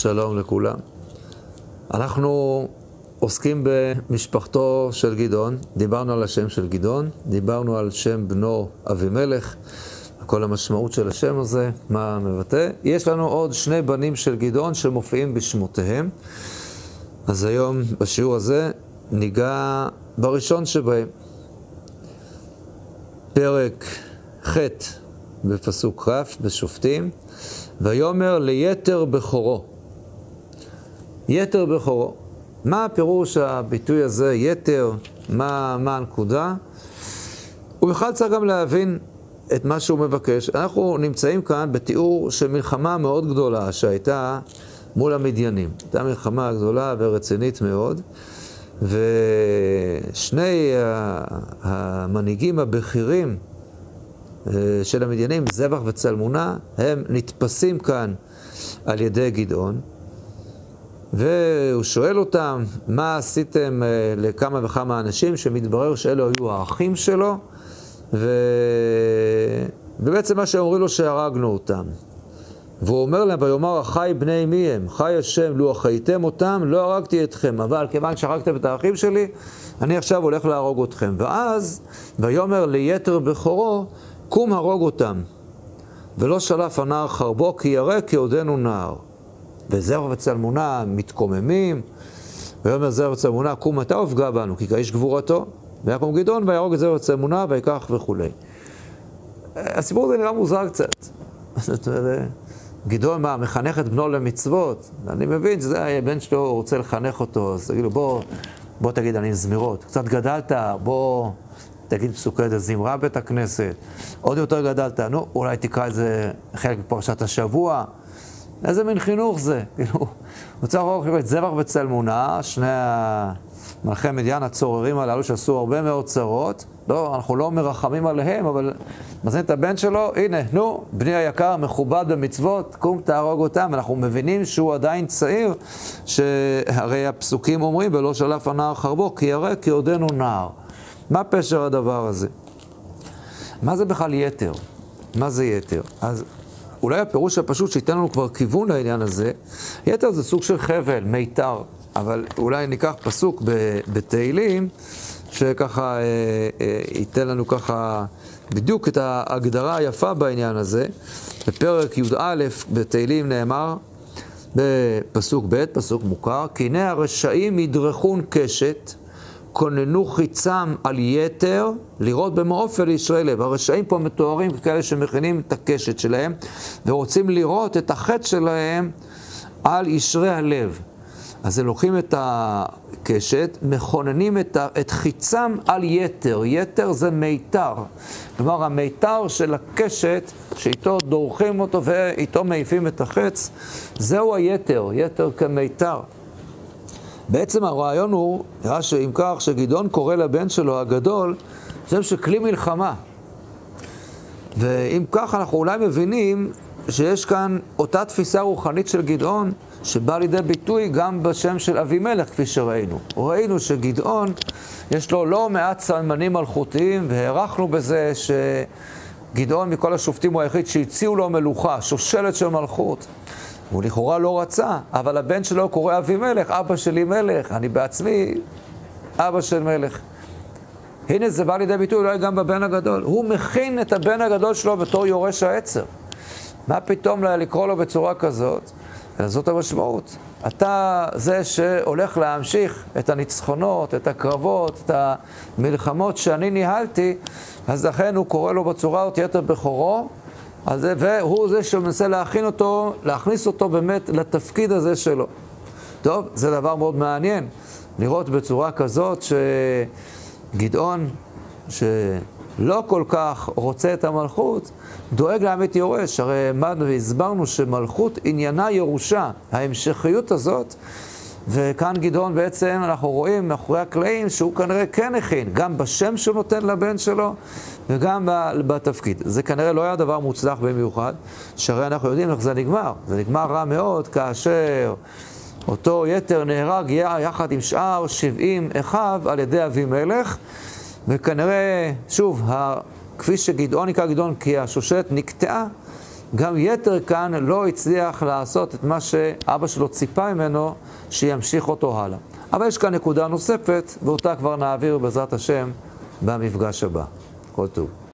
שלום לכולם. אנחנו עוסקים במשפחתו של גדעון, דיברנו על השם של גדעון, דיברנו על שם בנו אבימלך, כל המשמעות של השם הזה, מה מבטא. יש לנו עוד שני בנים של גדעון שמופיעים בשמותיהם. אז היום, בשיעור הזה, ניגע בראשון שבהם. פרק ח' בפסוק כ' בשופטים, ויאמר ליתר בכורו. יתר בכורו. מה הפירוש הביטוי הזה, יתר, מה, מה הנקודה? ובכלל צריך גם להבין את מה שהוא מבקש. אנחנו נמצאים כאן בתיאור של מלחמה מאוד גדולה שהייתה מול המדיינים. הייתה מלחמה גדולה ורצינית מאוד, ושני המנהיגים הבכירים אה, של המדיינים, זבח וצלמונה, הם נתפסים כאן על ידי גדעון. והוא שואל אותם, מה עשיתם אה, לכמה וכמה אנשים, שמתברר שאלו היו האחים שלו, ו... ובעצם מה שהם אומרים לו שהרגנו אותם. והוא אומר להם, ויאמר החי בני מי הם? חי השם, לו החייתם אותם, לא הרגתי אתכם, אבל כיוון שהרגתם את האחים שלי, אני עכשיו הולך להרוג אתכם. ואז, ויאמר ליתר בכורו, קום הרוג אותם. ולא שלף הנער חרבו, כי ירא כי עודנו נער. וזרע וצלמונה מתקוממים, ויאמר זרע וצלמונה, קום אתה ופגע בנו, כי כאיש גבורתו. ויקום גדעון ויהרוג את זרע וצלמונה, ויקח וכולי. הסיפור הזה נראה מוזר קצת. גדעון, מה, מחנך את בנו למצוות? אני מבין שזה הבן שלו רוצה לחנך אותו, אז תגיד לו, בוא, בוא תגיד, אני זמירות. קצת גדלת, בוא תגיד פסוקי זמרה בית הכנסת. עוד יותר גדלת, נו, אולי תקרא איזה חלק מפרשת השבוע. איזה מין חינוך זה? כאילו, הוא צריך לראות את זבח וצלמונה, שני מלכי מדיין הצוררים הללו שעשו הרבה מאוד צרות. לא, אנחנו לא מרחמים עליהם, אבל מזמין את הבן שלו, הנה, נו, בני היקר, מכובד במצוות, קום תהרוג אותם. אנחנו מבינים שהוא עדיין צעיר, שהרי הפסוקים אומרים, ולא שלף הנער חרבו, כי ירא כי עודנו נער. מה פשר הדבר הזה? מה זה בכלל יתר? מה זה יתר? אז אולי הפירוש הפשוט שייתן לנו כבר כיוון לעניין הזה, יתר זה סוג של חבל, מיתר, אבל אולי ניקח פסוק בתהילים, שככה אה, אה, ייתן לנו ככה בדיוק את ההגדרה היפה בעניין הזה. בפרק י"א בתהילים נאמר, בפסוק ב', פסוק מוכר, כי הנה הרשעים ידרכון קשת, כוננו חיצם על יתר, לראות במעופל לישראל לב. הרשעים פה מתוארים ככאלה שמכינים את הקשת שלהם, ורוצים לראות את החטא שלהם על ישרי הלב. אז הם לוקחים את הקשת, מכוננים את, ה, את חיצם על יתר. יתר זה מיתר. כלומר, המיתר של הקשת, שאיתו דורכים אותו ואיתו מעיפים את החץ, זהו היתר, יתר כמיתר. בעצם הרעיון הוא, נראה שאם כך, שגדעון קורא לבן שלו הגדול, שם שכלי מלחמה. ואם כך, אנחנו אולי מבינים שיש כאן אותה תפיסה רוחנית של גדעון, שבאה לידי ביטוי גם בשם של אבימלך, כפי שראינו. ראינו שגדעון, יש לו לא מעט סממנים מלכותיים, והערכנו בזה שגדעון מכל השופטים הוא היחיד שהציעו לו מלוכה, שושלת של מלכות. הוא לכאורה לא רצה, אבל הבן שלו קורא אבימלך, אבא שלי מלך, אני בעצמי אבא של מלך. הנה זה בא לידי ביטוי אולי גם בבן הגדול. הוא מכין את הבן הגדול שלו בתור יורש העצר. מה פתאום לקרוא לו בצורה כזאת? זאת המשמעות. אתה זה שהולך להמשיך את הניצחונות, את הקרבות, את המלחמות שאני ניהלתי, אז לכן הוא קורא לו בצורה הזאת יתר בכורו, זה, והוא זה שמנסה להכין אותו, להכניס אותו באמת לתפקיד הזה שלו. טוב, זה דבר מאוד מעניין, לראות בצורה כזאת שגדעון, שלא כל כך רוצה את המלכות, דואג להעמיד יורש. הרי העמדנו והסברנו שמלכות עניינה ירושה. ההמשכיות הזאת וכאן גדעון בעצם, אנחנו רואים מאחורי הקלעים שהוא כנראה כן הכין, גם בשם שהוא נותן לבן שלו וגם בתפקיד. זה כנראה לא היה דבר מוצלח במיוחד, שהרי אנחנו יודעים איך זה נגמר. זה נגמר רע מאוד כאשר אותו יתר נהרג יחד עם שאר שבעים אחיו על ידי אבימלך, וכנראה, שוב, כפי שגדעון נקרא גדעון כי השושלת נקטעה, גם יתר כאן לא הצליח לעשות את מה שאבא שלו ציפה ממנו, שימשיך אותו הלאה. אבל יש כאן נקודה נוספת, ואותה כבר נעביר בעזרת השם במפגש הבא. כל טוב.